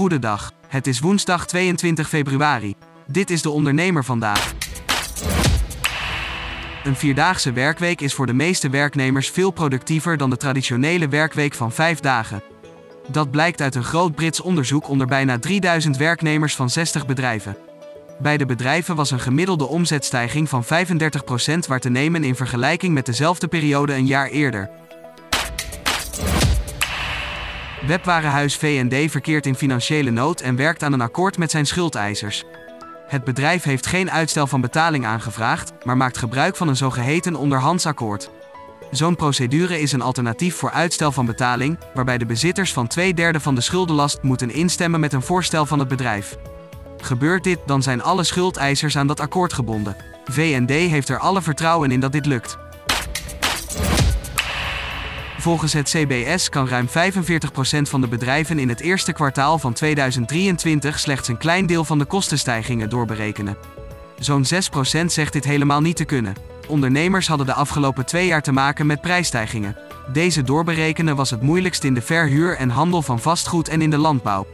Goedendag. Het is woensdag 22 februari. Dit is de ondernemer vandaag. Een vierdaagse werkweek is voor de meeste werknemers veel productiever dan de traditionele werkweek van vijf dagen. Dat blijkt uit een groot Brits onderzoek onder bijna 3000 werknemers van 60 bedrijven. Bij de bedrijven was een gemiddelde omzetstijging van 35% waar te nemen in vergelijking met dezelfde periode een jaar eerder. Webwarenhuis V&D verkeert in financiële nood en werkt aan een akkoord met zijn schuldeisers. Het bedrijf heeft geen uitstel van betaling aangevraagd, maar maakt gebruik van een zogeheten onderhandsakkoord. Zo'n procedure is een alternatief voor uitstel van betaling, waarbij de bezitters van twee derde van de schuldenlast moeten instemmen met een voorstel van het bedrijf. Gebeurt dit, dan zijn alle schuldeisers aan dat akkoord gebonden. V&D heeft er alle vertrouwen in dat dit lukt. Volgens het CBS kan ruim 45% van de bedrijven in het eerste kwartaal van 2023 slechts een klein deel van de kostenstijgingen doorberekenen. Zo'n 6% zegt dit helemaal niet te kunnen. Ondernemers hadden de afgelopen twee jaar te maken met prijsstijgingen. Deze doorberekenen was het moeilijkst in de verhuur en handel van vastgoed en in de landbouw.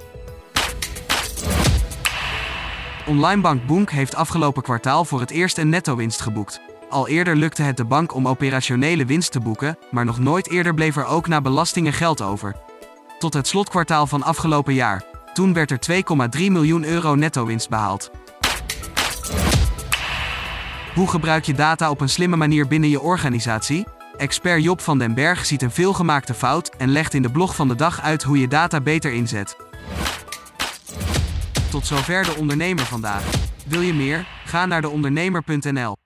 Onlinebank Boonk heeft afgelopen kwartaal voor het eerst een netto-winst geboekt. Al eerder lukte het de bank om operationele winst te boeken, maar nog nooit eerder bleef er ook na belastingen geld over. Tot het slotkwartaal van afgelopen jaar. Toen werd er 2,3 miljoen euro netto-winst behaald. Hoe gebruik je data op een slimme manier binnen je organisatie? Expert Job van den Berg ziet een veelgemaakte fout en legt in de blog van de dag uit hoe je data beter inzet. Tot zover de ondernemer vandaag. Wil je meer? Ga naar deondernemer.nl.